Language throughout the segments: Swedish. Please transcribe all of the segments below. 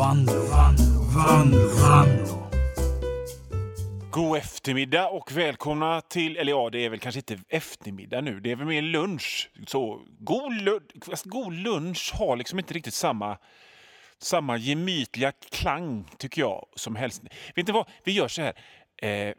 Vanlo, Vanlo, Vanlo, Vanlo. God eftermiddag och välkomna till, eller ja, det är väl kanske inte eftermiddag nu, det är väl mer lunch. Så god, lunch, fast god lunch har liksom inte riktigt samma, samma gemytliga klang, tycker jag, som helst. Vet ni vad, vi gör så här. Eh,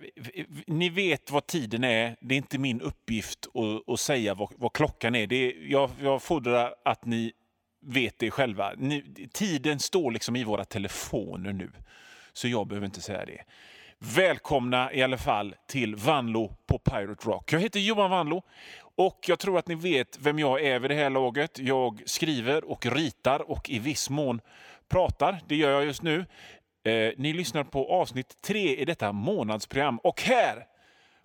ni vet vad tiden är, det är inte min uppgift att, att säga vad, vad klockan är. Det är jag, jag fordrar att ni vet det själva. Ni, tiden står liksom i våra telefoner nu, så jag behöver inte säga det. Välkomna i alla fall till Vanlo på Pirate Rock. Jag heter Johan Vanlo och jag tror att ni vet vem jag är vid det här laget. Jag skriver och ritar och i viss mån pratar. Det gör jag just nu. Eh, ni lyssnar på avsnitt tre i detta månadsprogram och här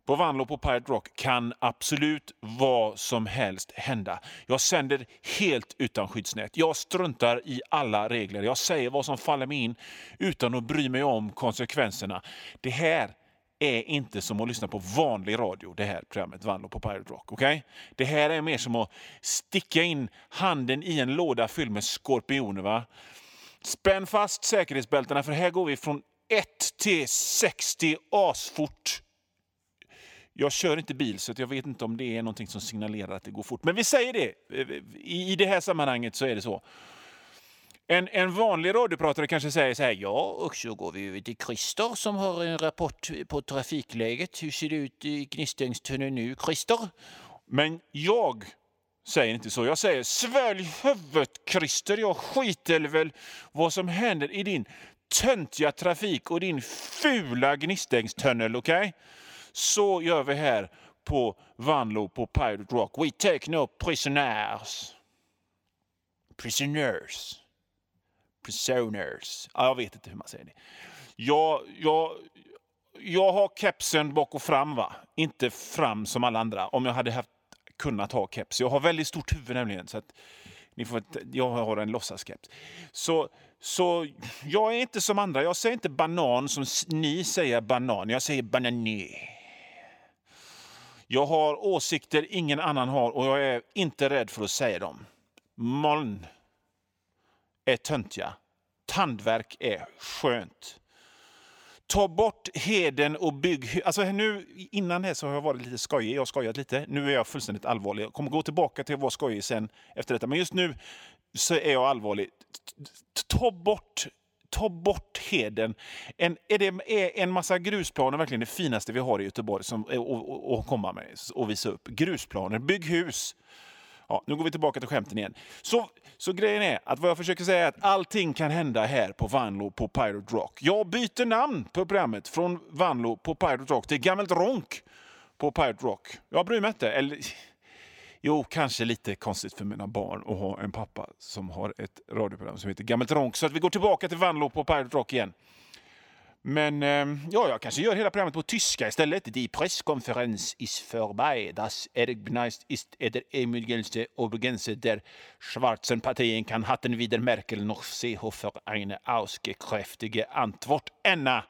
på Vanlo på Pirate Rock kan absolut vad som helst hända. Jag sänder helt utan skyddsnät. Jag struntar i alla regler. Jag säger vad som faller mig in utan att bry mig om konsekvenserna. Det här är inte som att lyssna på vanlig radio, det här programmet Vanlo på Pirate Rock. Okay? Det här är mer som att sticka in handen i en låda fylld med skorpioner. Va? Spänn fast säkerhetsbältena för här går vi från 1 till 60 asfort jag kör inte bil, så jag vet inte om det är någonting som signalerar att det går fort. Men vi säger det. I det här sammanhanget så är det så. En, en vanlig radiopratare kanske säger så här. Ja, och så går vi över till Christer som har en rapport på trafikläget. Hur ser det ut i Gnistängstunneln nu, Christer? Men jag säger inte så. Jag säger svälj huvudet, Christer. Jag skiter väl vad som händer i din töntiga trafik och din fula Gnistängstunnel, okej? Så gör vi här på Vanlo på Pirate Rock. We take no prisoners. Prisoners. Prisoners. Ja, jag vet inte hur man säger det. Jag, jag, jag har kepsen bak och fram, va? Inte fram som alla andra. Om jag hade haft, kunnat ha keps. Jag har väldigt stort huvud nämligen. Så att ni får, jag har en låtsaskeps. Så, så jag är inte som andra. Jag säger inte banan som ni säger banan. Jag säger banané. Jag har åsikter ingen annan har och jag är inte rädd för att säga dem. Moln är töntiga. Tandverk är skönt. Ta bort heden och bygg... Alltså nu, innan här så har jag varit lite skojig. Jag har skojat lite. Nu är jag fullständigt allvarlig. Jag kommer gå tillbaka till att vara skojig sen efter detta. Men just nu så är jag allvarlig. Ta bort, ta bort heden. En, är, det, är en massa grusplaner verkligen det finaste vi har i Göteborg som, och, och, och komma med och visa upp? Grusplaner, bygg hus. Ja, nu går vi tillbaka till skämten igen. Så, så grejen är att vad jag försöker säga är att allting kan hända här på Vanlo på Pirate Rock. Jag byter namn på programmet från Vanlo på Pirate Rock till Gammelt Ronk på Pirate Rock. Jag bryr mig inte. Eller, jo, kanske lite konstigt för mina barn att ha en pappa som har ett radioprogram som heter Gammelt Ronk. Så att vi går tillbaka till Vanlo på Pirate Rock igen. Men ehm, ja, jag kanske gör hela programmet på tyska istället. Die Presskonferenz ist vorbei. Das Ergebnis ist der Emilgelse Obergänse der schwarzen Parteien kann hatten wieder Merkel noch Seehofer eine ausgekräftige Antwort änna.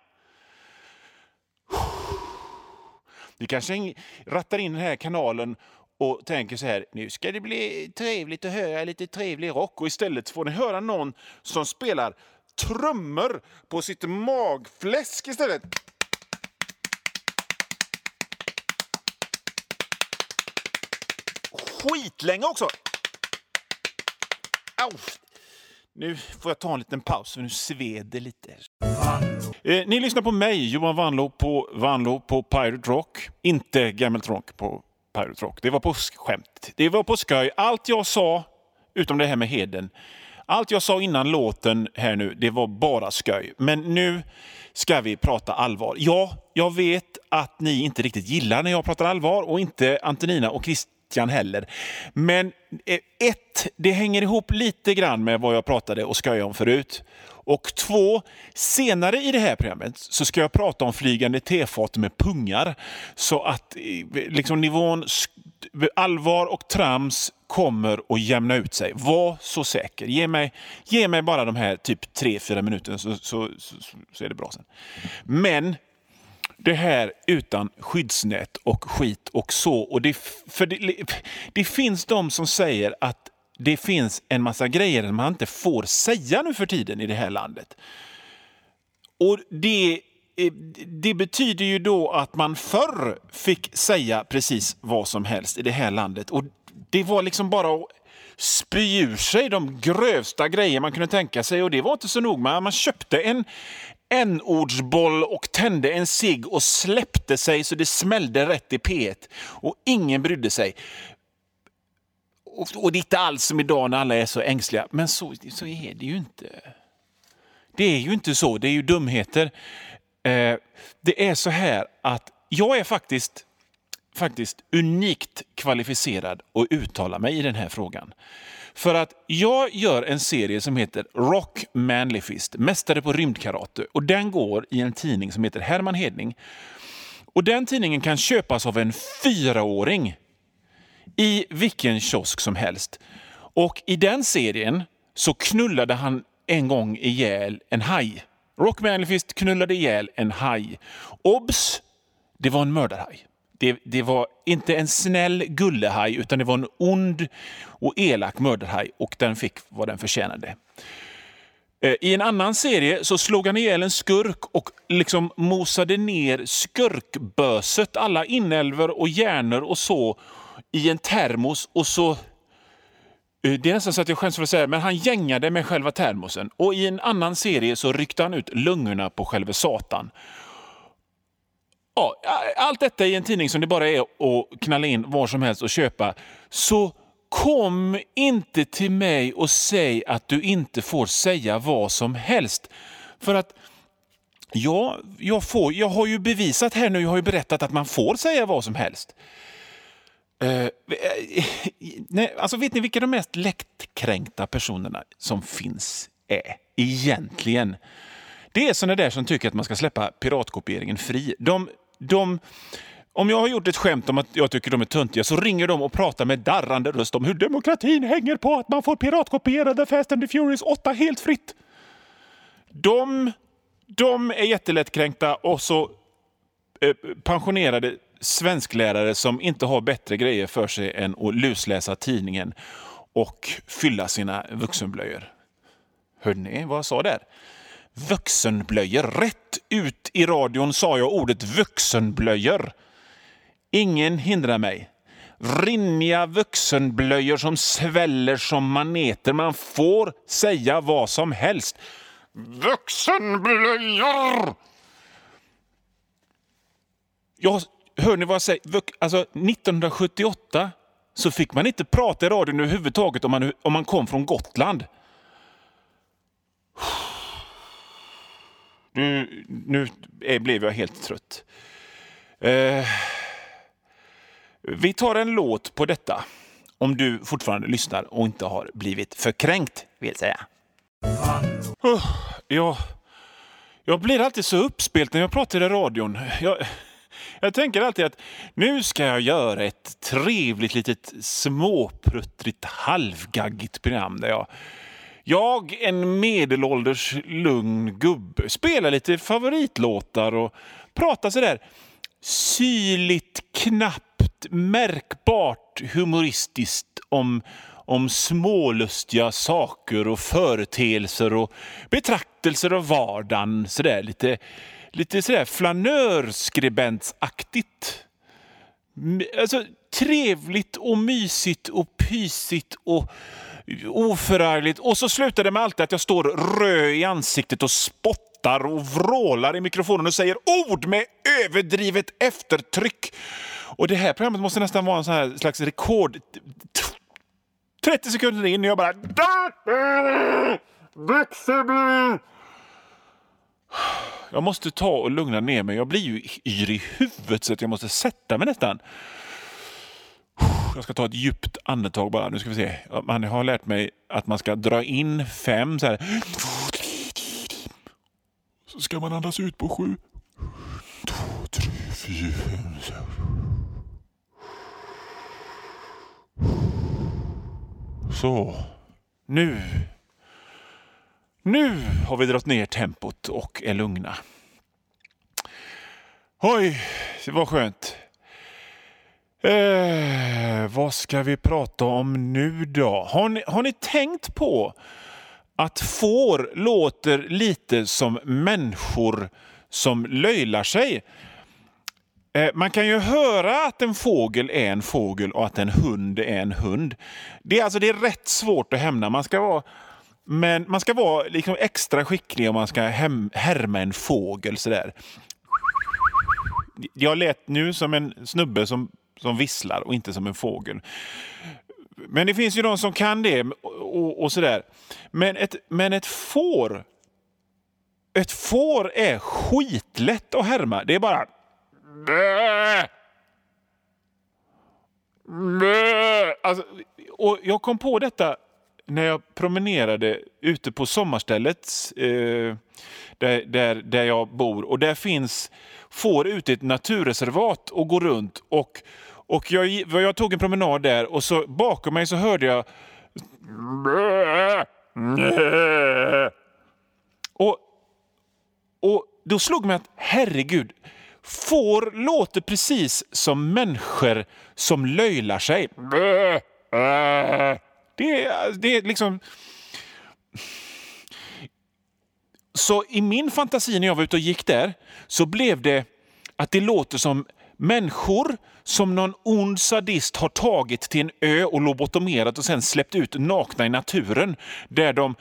Vi kanske rattar in den här kanalen och tänker så här, nu ska det bli trevligt att höra lite trevlig rock och istället får ni höra någon som spelar trummor på sitt magfläsk istället. Skitlänge också! Au! Nu får jag ta en liten paus för nu sved det lite. Eh, ni lyssnar på mig, Johan Vanlo, på Vanlo på Pirate Rock. Inte Gammelt Rock på Pirate Rock. Det var på skämt. Det var på skoj. Allt jag sa, utom det här med heden, allt jag sa innan låten här nu, det var bara skoj. Men nu ska vi prata allvar. Ja, jag vet att ni inte riktigt gillar när jag pratar allvar och inte Antonina och Christian heller. Men eh, ett, det hänger ihop lite grann med vad jag pratade och skojade om förut. Och två, senare i det här programmet så ska jag prata om flygande tefat med pungar. Så att eh, liksom nivån allvar och trams kommer att jämna ut sig. Var så säker. Ge mig, ge mig bara de här typ tre fyra minuterna så, så, så, så är det bra sen. Men det här utan skyddsnät och skit och så. Och det, för det, det finns de som säger att det finns en massa grejer man inte får säga nu för tiden i det här landet. Och det, eh, det betyder ju då att man förr fick säga precis vad som helst i det här landet. Och det var liksom bara att spy ur sig de grövsta grejer man kunde tänka sig. Och det var inte så nog. med. man köpte en en-ordsboll och tände en cigg och släppte sig så det smällde rätt i P1. Och ingen brydde sig. Och, och det är inte alls som idag när alla är så ängsliga. Men så, så är det ju inte. Det är ju inte så. Det är ju dumheter. Eh, det är så här att jag är faktiskt faktiskt unikt kvalificerad att uttala mig i den här frågan. För att jag gör en serie som heter Rock Manly Fist, Mästare på rymdkarate. Och den går i en tidning som heter Herman Hedning. Och den tidningen kan köpas av en fyraåring i vilken kiosk som helst. Och i den serien så knullade han en gång ihjäl en haj. Rock Manifest knullade ihjäl en haj. Obs! Det var en mördarhaj. Det, det, var inte en snäll gullehaj, utan det var en ond och elak mördarhaj och den fick vad den förtjänade. Eh, I en annan serie så slog han ihjäl en skurk och liksom mosade ner skurkböset, alla inälvor och hjärnor och så, i en termos och så eh, det är nästan så att jag skäms för att säga men han gängade med själva termosen. Och i en annan serie så ryckte han ut lungorna på själva Satan. Ja, allt detta i en tidning som det bara är att knalla in var som helst och köpa. Så kom inte till mig och säg att du inte får säga vad som helst. För att ja, jag, får, jag har ju bevisat här nu, jag har ju berättat att man får säga vad som helst. Uh, nej, alltså vet ni vilka de mest lättkränkta personerna som finns är? Egentligen. Det är såna där som tycker att man ska släppa piratkopieringen fri. De de, om jag har gjort ett skämt om att jag tycker de är töntiga så ringer de och pratar med darrande röst om hur demokratin hänger på att man får piratkopiera The Fast and the Furious 8 helt fritt. De, de är jättelättkränkta och så eh, pensionerade svensklärare som inte har bättre grejer för sig än att lusläsa tidningen och fylla sina vuxenblöjor. Hörde ni vad jag sa där? Vuxenblöjor. Rätt ut i radion sa jag ordet vuxenblöjor. Ingen hindrar mig. Rinniga vuxenblöjor som sväller som maneter. Man får säga vad som helst. Vuxenblöjor! Jag, hör ni vad jag säger? Alltså, 1978 så fick man inte prata i radion överhuvudtaget om man, om man kom från Gotland. Nu, nu blev jag helt trött. Eh, vi tar en låt på detta. Om du fortfarande lyssnar och inte har blivit förkränkt, vill säga. Oh, jag, jag blir alltid så uppspelt när jag pratar i radion. Jag, jag tänker alltid att nu ska jag göra ett trevligt litet småpruttrigt halvgaggigt program där jag jag, en medelålders lugn gubbe, spelar lite favoritlåtar och pratar sådär syrligt, knappt, märkbart humoristiskt om, om smålustiga saker och företeelser och betraktelser av vardagen. Sådär lite, lite sådär flanörskribentsaktigt. Alltså, trevligt och mysigt och pysigt och oförargligt. Och så slutar det med alltid att jag står röd i ansiktet och spottar och vrålar i mikrofonen och säger ord med överdrivet eftertryck. Och det här programmet måste nästan vara en sån här slags rekord. 30 sekunder in och jag bara... Jag måste ta och lugna ner mig. Jag blir ju yr i huvudet så att jag måste sätta mig nästan. Jag ska ta ett djupt andetag bara. Nu ska vi se. Man har lärt mig att man ska dra in fem så här. Så ska man andas ut på sju. Två, tre, fyra, fem, sex. Så. Nu. Nu har vi dragit ner tempot och är lugna. Oj, det var skönt. Eh, vad ska vi prata om nu då? Har ni, har ni tänkt på att får låter lite som människor som löjlar sig? Eh, man kan ju höra att en fågel är en fågel och att en hund är en hund. Det är, alltså, det är rätt svårt att hämna. Man ska vara, men man ska vara liksom extra skicklig om man ska hem, härma en fågel. Sådär. Jag lät nu som en snubbe som, som visslar och inte som en fågel. Men det finns ju de som kan det och, och sådär. Men ett, men ett får ett får är skitlätt att härma. Det är bara... Alltså, och jag kom på detta när jag promenerade ute på sommarstället eh, där, där, där jag bor. Och där finns får ute i ett naturreservat och går runt. Och, och jag, jag tog en promenad där och så bakom mig så hörde jag... Och, och då slog mig att herregud, Får låter precis som människor som löjlar sig. Det är, det är liksom... Så i min fantasi när jag var ute och gick där så blev det att det låter som människor som någon ond sadist har tagit till en ö och lobotomerat och sen släppt ut nakna i naturen där de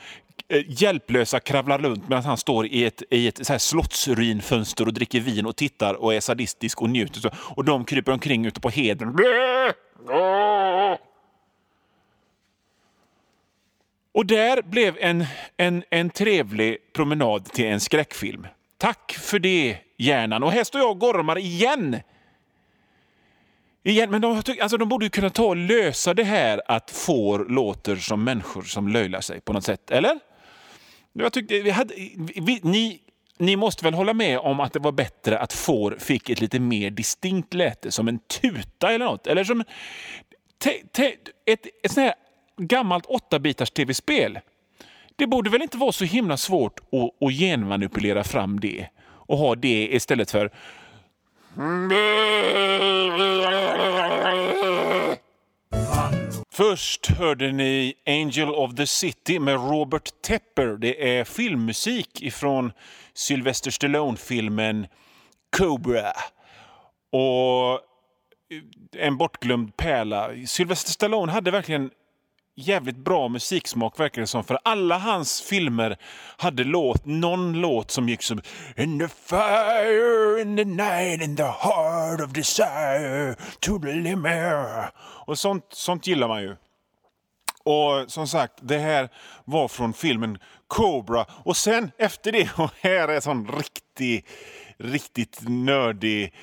eh, hjälplösa kravlar runt medan han står i ett, i ett så här slottsruinfönster och dricker vin och tittar och är sadistisk och njuter. Och de kryper omkring ute på heden. Och där blev en, en, en trevlig promenad till en skräckfilm. Tack för det, hjärnan. Och här står jag och gormar igen. igen men de, alltså, de borde ju kunna ta och lösa det här att får låter som människor som löjlar sig på något sätt, eller? Jag tyckte, vi hade, vi, ni, ni måste väl hålla med om att det var bättre att får fick ett lite mer distinkt läte, som en tuta eller något. Eller som te, te, ett, ett sånt här gammalt 8-bitars-tv-spel. Det borde väl inte vara så himla svårt att, att genmanipulera fram det och ha det istället för Först hörde ni Angel of the City med Robert Tepper. Det är filmmusik ifrån Sylvester Stallone-filmen Cobra. Och en bortglömd pärla. Sylvester Stallone hade verkligen jävligt bra musiksmak verkar det som. För alla hans filmer hade låt, någon låt som gick som In the fire, in the night, in the heart of desire to the limit. Och sånt, sånt gillar man ju. Och som sagt, det här var från filmen Cobra. Och sen efter det, och här är sån riktig, riktigt nördig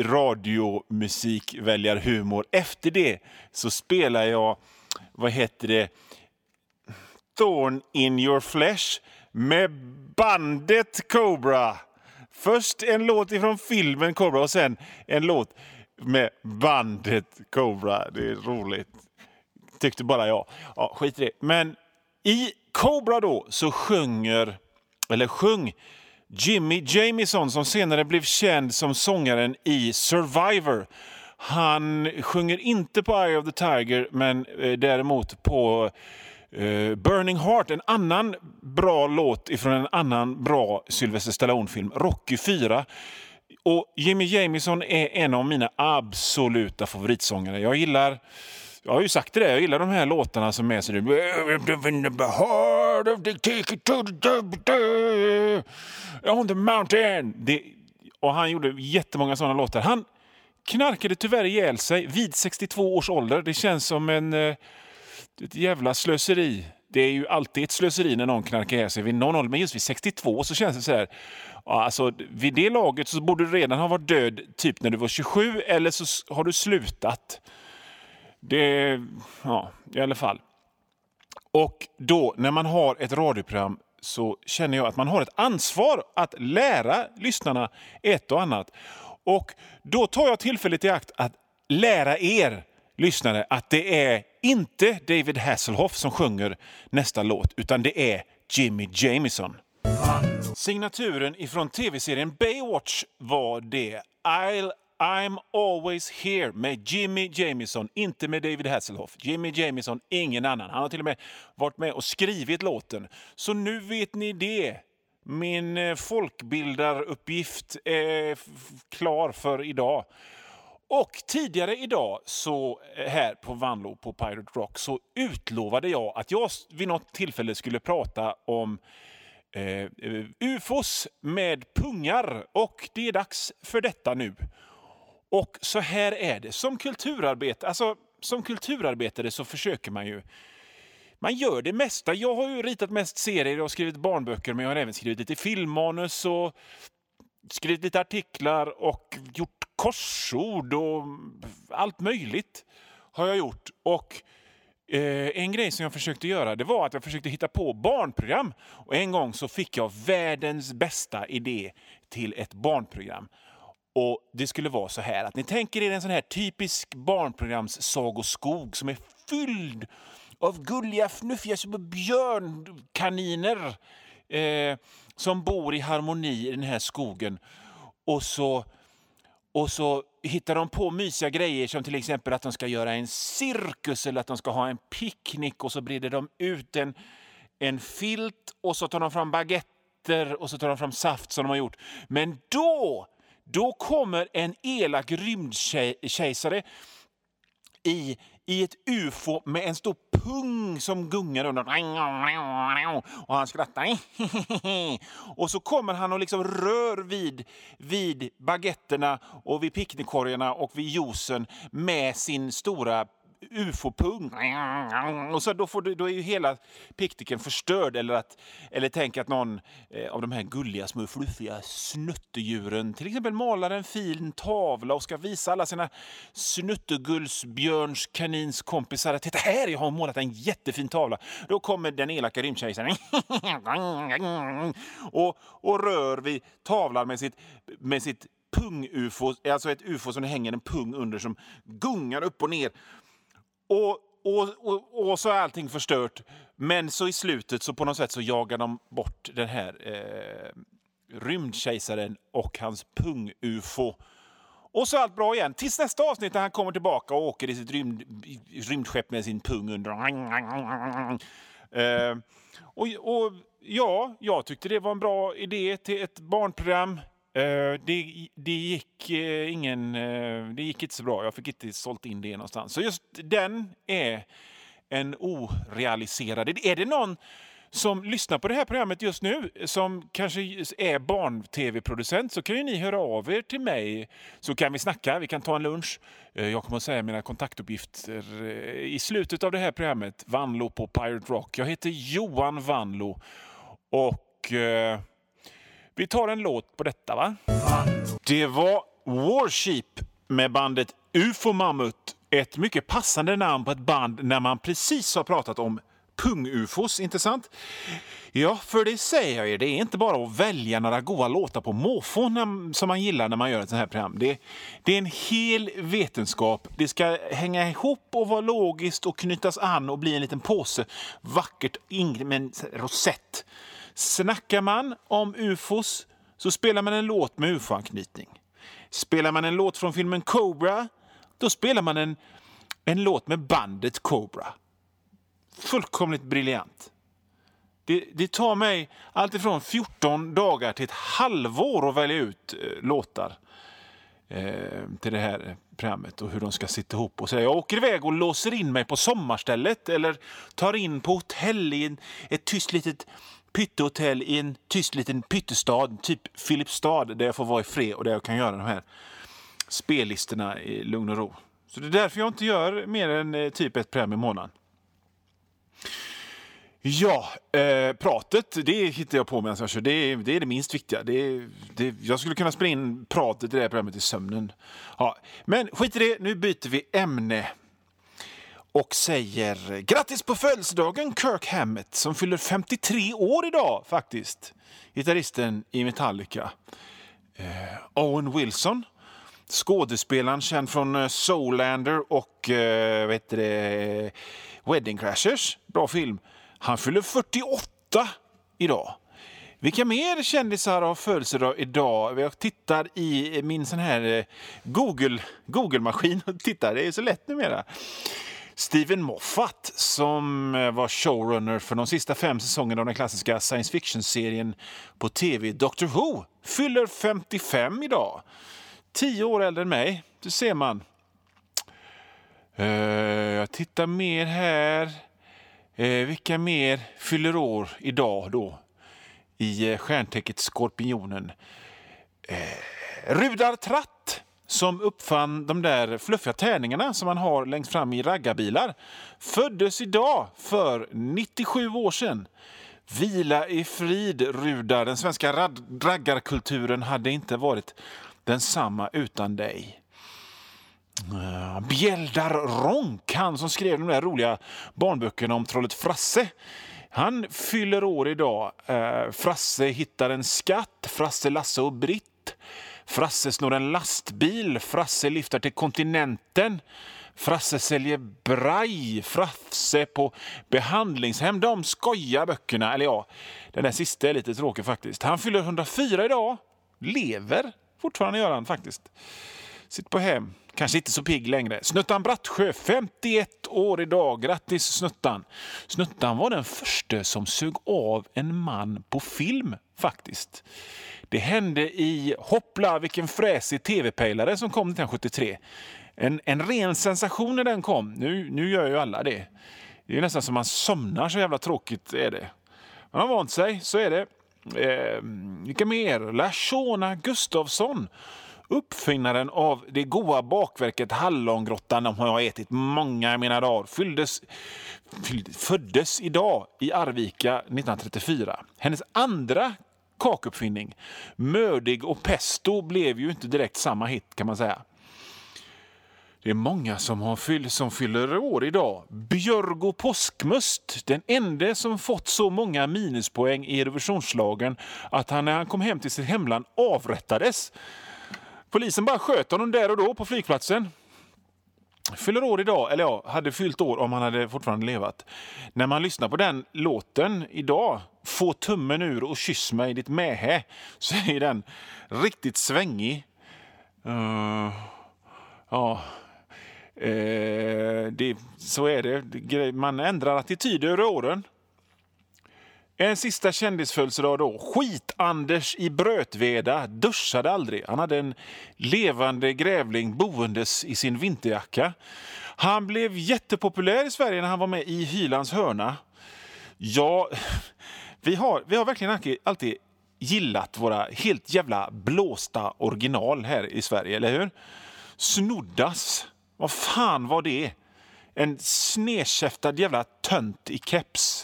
radiomusikväljarhumor. Efter det så spelar jag vad heter det, Thorn in your flesh med bandet Cobra. Först en låt ifrån filmen Cobra och sen en låt med bandet Cobra. Det är roligt. Tyckte bara jag. Ja, skit i det. Men i Cobra då så sjunger, eller sjung, Jimmy Jamison som senare blev känd som sångaren i Survivor. Han sjunger inte på Eye of the Tiger, men eh, däremot på eh, Burning Heart, en annan bra låt ifrån en annan bra Sylvester Stallone-film, Rocky 4. Och Jimmy Jamison är en av mina absoluta favoritsångare. Jag gillar jag har ju sagt det, jag gillar de här låtarna som är så On the mountain. Det, och han gjorde jättemånga sådana låtar. Han knarkade tyvärr ihjäl sig vid 62 års ålder. Det känns som en, eh, ett jävla slöseri. Det är ju alltid ett slöseri när någon knarkar ihjäl sig vid någon ålder, men just vid 62 så känns det så här. Alltså, vid det laget så borde du redan ha varit död typ när du var 27 eller så har du slutat. Det, ja, i alla fall. Och då, när man har ett radioprogram så känner jag att man har ett ansvar att lära lyssnarna ett och annat. Och då tar jag tillfället i akt att lära er lyssnare att det är inte David Hasselhoff som sjunger nästa låt, utan det är Jimmy Jamison. Signaturen ifrån tv-serien Baywatch var det. I'll I'm always here med Jimmy Jamison, inte med David Hasselhoff. Jimmy Jamison, ingen annan. Han har till och med varit med och skrivit låten. Så nu vet ni det. Min eh, folkbildaruppgift är klar för idag. Och tidigare idag, så eh, här på Vanlo på Pirate Rock, så utlovade jag att jag vid något tillfälle skulle prata om eh, eh, ufos med pungar. Och det är dags för detta nu. Och så här är det. Som kulturarbetare, alltså, som kulturarbetare så försöker man ju man gör det mesta. Jag har ju ritat mest serier och skrivit barnböcker men jag har även skrivit lite filmmanus och skrivit lite artiklar och gjort korsord och allt möjligt har jag gjort. Och eh, en grej som jag försökte göra det var att jag försökte hitta på barnprogram. Och en gång så fick jag världens bästa idé till ett barnprogram. Och Det skulle vara så här att ni tänker er en sån här typisk barnprogramssagoskog som är fylld av gulliga, fnuffiga små björnkaniner eh, som bor i harmoni i den här skogen. Och så, och så hittar de på mysiga grejer som till exempel att de ska göra en cirkus eller att de ska ha en picknick och så breder de ut en, en filt och så tar de fram baguetter och så tar de fram saft som de har gjort. Men då, då kommer en elak rymdkejsare i, i ett ufo med en stor pung som gungar under. Och han skrattar. Och så kommer han och liksom rör vid, vid baguetterna och vid picknickkorgarna och vid juicen med sin stora ufo-pung. Och så då, får du, då är ju hela picknicken förstörd. Eller, att, eller tänk att någon eh, av de här gulliga, små fluffiga snuttedjuren till exempel målar en fin tavla och ska visa alla sina snuttegullsbjörns kanins kompisar att titta här, jag har målat en jättefin tavla. Då kommer den elaka rymdkejsaren och, och rör vid tavlan med sitt, med sitt pung-ufo, alltså ett ufo som det hänger en pung under som gungar upp och ner. Och, och, och, och så är allting förstört. Men så i slutet så på något sätt så jagar de bort den här eh, rymdkejsaren och hans pung-ufo. Och så är allt bra igen. Tills nästa avsnitt när han kommer tillbaka och åker i sitt rymd, rymdskepp med sin pung under. Eh, och, och ja, jag tyckte det var en bra idé till ett barnprogram. Eh, det, det, gick, eh, ingen, eh, det gick inte så bra. Jag fick inte sålt in det någonstans. Så just den är en orealiserad. Är det någon som lyssnar på det här programmet just nu som kanske är barn-tv-producent så kan ju ni höra av er till mig så kan vi snacka. Vi kan ta en lunch. Jag kommer att säga mina kontaktuppgifter i slutet av det här programmet. Vanlo på Pirate Rock. Jag heter Johan Vanlo och eh, vi tar en låt på detta, va? Det var Warship med bandet UFO Mammut. Ett mycket passande namn på ett band när man precis har pratat om pung-ufos, inte sant? Ja, för det säger jag er, det är inte bara att välja några goa låtar på måfå som man gillar när man gör ett sånt här program. Det, det är en hel vetenskap. Det ska hänga ihop och vara logiskt och knytas an och bli en liten påse vackert ing- med en rosett. Snackar man om ufos så spelar man en låt med ufo-anknytning. Spelar man en låt från filmen Cobra, då spelar man en, en låt med bandet Cobra. Fullkomligt briljant. Det, det tar mig alltifrån 14 dagar till ett halvår att välja ut eh, låtar eh, till det här programmet och hur de ska sitta ihop. Och så jag åker iväg och låser in mig på sommarstället eller tar in på hotell i en, ett tyst litet pyttehotell i en tyst liten pyttestad, typ Filipstad, där jag får vara i fred och där jag kan göra de här spellistorna i lugn och ro. Så det är därför jag inte gör mer än eh, typ ett program i månaden. Ja, eh, pratet det hittar jag på medan jag kör. Det är, det är det minst viktiga. Det det, jag skulle kunna spela in pratet i det här programmet i sömnen. Ja, men skit i det, nu byter vi ämne. Och säger grattis på födelsedagen Kirk Hammett som fyller 53 år idag faktiskt. Gitarristen i Metallica. Eh, Owen Wilson. Skådespelaren känd från eh, Soulander och eh, vet det, Wedding Crashers. Bra film. Han fyller 48 idag. Vilka mer kändisar har födelsedag idag? Jag tittar i min sån här eh, Google, Google-maskin Google tittar. Det är så lätt numera. Steven Moffat, som eh, var showrunner för de sista fem säsongerna av den klassiska science fiction-serien på tv Doctor Who, fyller 55 idag. Tio år äldre än mig, det ser man. Uh, jag tittar mer här. Uh, vilka mer fyller år idag då? I uh, stjärntecknet Skorpionen. Rudar Tratt som uppfann de där fluffiga tärningarna som man har längst fram i raggarbilar, föddes idag för 97 år sedan. Vila i frid, Rudar. Den svenska raggarkulturen hade inte varit densamma utan dig. Uh, Bjeldar Ronk, han som skrev de där roliga barnböckerna om trollet Frasse. Han fyller år idag. Uh, Frasse hittar en skatt, Frasse, Lasse och Britt Frasse snor en lastbil, Frasse lyfter till kontinenten. Frasse säljer braj, Frasse på behandlingshem. De skojar böckerna. Eller ja, den där sista är lite tråkig faktiskt. Han fyller 104 idag. Lever fortfarande gör han faktiskt. Sitter på hem. Kanske inte så pigg längre. Snuttan Brattsjö, 51 år idag. Grattis Snuttan! Snuttan var den första som sög av en man på film faktiskt. Det hände i Hoppla vilken fräsig tv-pejlare som kom 1973. En, en ren sensation när den kom. Nu, nu gör ju alla det. Det är nästan som man somnar, så jävla tråkigt är det. Man har vant sig, så är det. Eh, vilka mer? Lashona Gustafsson. Uppfinnaren av det goda bakverket Hallongrottan, de har jag ätit många i mina dagar, fylldes, fylldes, föddes idag i Arvika 1934. Hennes andra kakuppfinning. Mördig och pesto blev ju inte direkt samma hit kan man säga. Det är många som, har fyll, som fyller år idag. Björgo Påskmust, den enda som fått så många minuspoäng i Eurovisionsschlagern att han när han kom hem till sitt hemland avrättades. Polisen bara sköt honom där och då på flygplatsen fyller år idag, eller ja, hade fyllt år om han hade fortfarande levat. När man lyssnar på den låten idag, Få tummen ur och kyss mig ditt mähä, så är den riktigt svängig. Uh, ja, uh, det, så är det. Man ändrar attityd över åren. En sista kändisfödelsedag då. Skit-Anders i Brötveda duschade aldrig. Han hade en levande grävling boendes i sin vinterjacka. Han blev jättepopulär i Sverige när han var med i Hylands hörna. Ja, vi har, vi har verkligen alltid gillat våra helt jävla blåsta original här i Sverige, eller hur? Snoddas. Vad fan var det? En snedkäftad jävla tönt i keps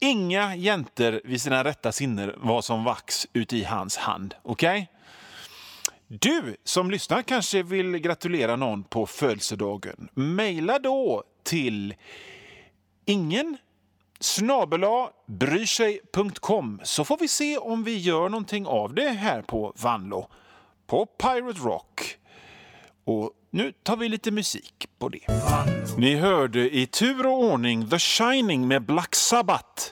Inga jäntor vid sina rätta sinnen var som vax uti i hans hand. Okej? Okay? Du som lyssnar kanske vill gratulera någon på födelsedagen. Maila då till ingen snabela bryrsig.com så får vi se om vi gör någonting av det här på Vanlo på Pirate Rock. Och nu tar vi lite musik på det. Ni hörde i tur och ordning The Shining med Black Sabbath.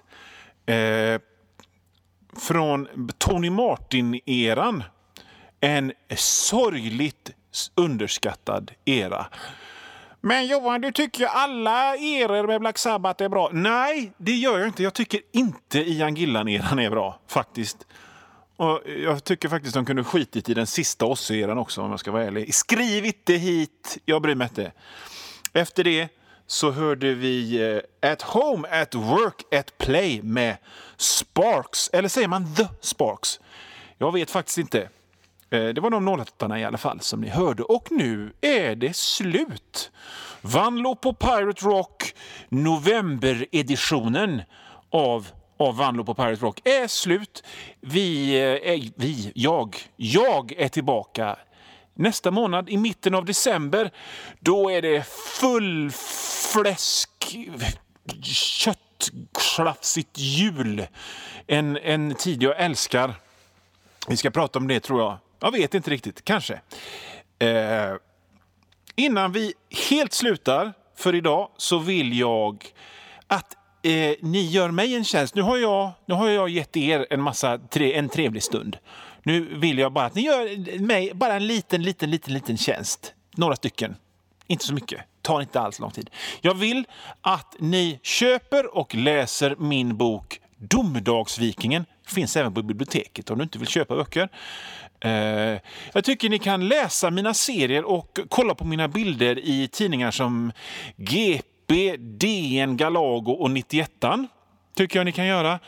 Eh, från Tony Martin-eran. En sorgligt underskattad era. Men Johan, du tycker ju alla eror med Black Sabbath är bra. Nej, det gör jag inte. Jag tycker inte Ian Gillan-eran är bra, faktiskt. Och jag tycker faktiskt de kunde skitit i den sista OSSE-eran också om jag ska vara ärlig. Skriv inte hit, jag bryr mig inte. Efter det så hörde vi eh, At Home, At Work, At Play med Sparks. Eller säger man The Sparks? Jag vet faktiskt inte. Eh, det var de låtarna i alla fall som ni hörde. Och nu är det slut. Vanlo på Pirate Rock, novembereditionen av av Vanlo på Pirate Rock är slut. Vi, äh, vi, jag, jag är tillbaka nästa månad i mitten av december. Då är det full fläsk, köttklafsigt jul. En, en tid jag älskar. Vi ska prata om det tror jag. Jag vet inte riktigt, kanske. Eh, innan vi helt slutar för idag så vill jag att eh, ni gör mig en tjänst. Nu har jag, nu har jag gett er en, massa, tre, en trevlig stund. Nu vill jag bara att ni gör mig bara en liten, liten, liten, liten tjänst. Några stycken. Inte så mycket. Tar inte alls lång tid. Jag vill att ni köper och läser min bok Domedagsvikingen. Finns även på biblioteket om du inte vill köpa böcker. Eh, jag tycker ni kan läsa mina serier och kolla på mina bilder i tidningar som GP, DN, Galago och 91 tycker jag ni kan göra.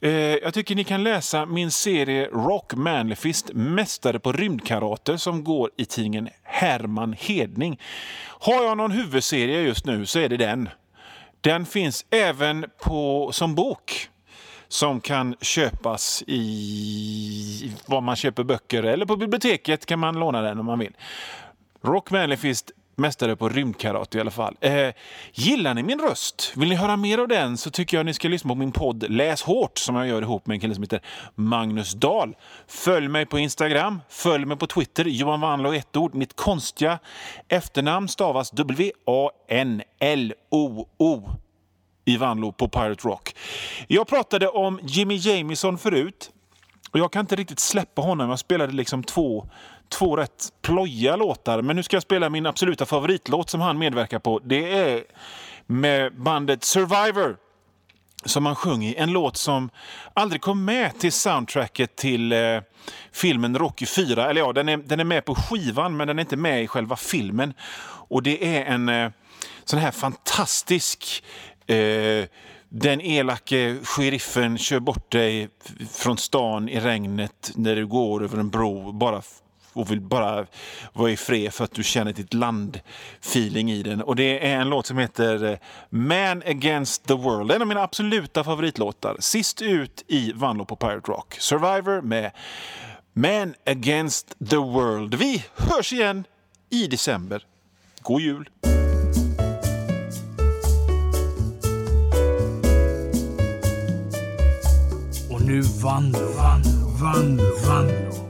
Eh, jag tycker ni kan läsa min serie Rock Manlyfist, Mästare på rymdkarate, som går i tidningen Herman Hedning. Har jag någon huvudserie just nu så är det den. Den finns även på, som bok som kan köpas i var man köper böcker eller på biblioteket kan man låna den om man vill. Rock Manlyfist mästare på rymdkarate i alla fall. Eh, gillar ni min röst? Vill ni höra mer av den så tycker jag ni ska lyssna på min podd Läs hårt som jag gör ihop med en kille som heter Magnus Dahl. Följ mig på Instagram, följ mig på Twitter, Johan Wanlo ett ord. Mitt konstiga efternamn stavas W-A-N-L-O-O i Vanlo på Pirate Rock. Jag pratade om Jimmy Jamison förut. Och Jag kan inte riktigt släppa honom. Jag spelade liksom två, två rätt plojiga låtar. Men nu ska jag spela min absoluta favoritlåt som han medverkar på. Det är med bandet Survivor som han sjöng i. En låt som aldrig kom med till soundtracket till eh, filmen Rocky 4. Eller ja, den är, den är med på skivan men den är inte med i själva filmen. Och det är en eh, sån här fantastisk Eh, den elake sheriffen kör bort dig från stan i regnet när du går över en bro bara och vill bara vara i fred för att du känner ditt land-feeling i den. Och Det är en låt som heter eh, Man Against the World. En av mina absoluta favoritlåtar. Sist ut i Vanlo på Pirate Rock. Survivor med Man Against the World. Vi hörs igen i december. God jul! nu Vanlo, Vanlo, Vanlo, Vanlo.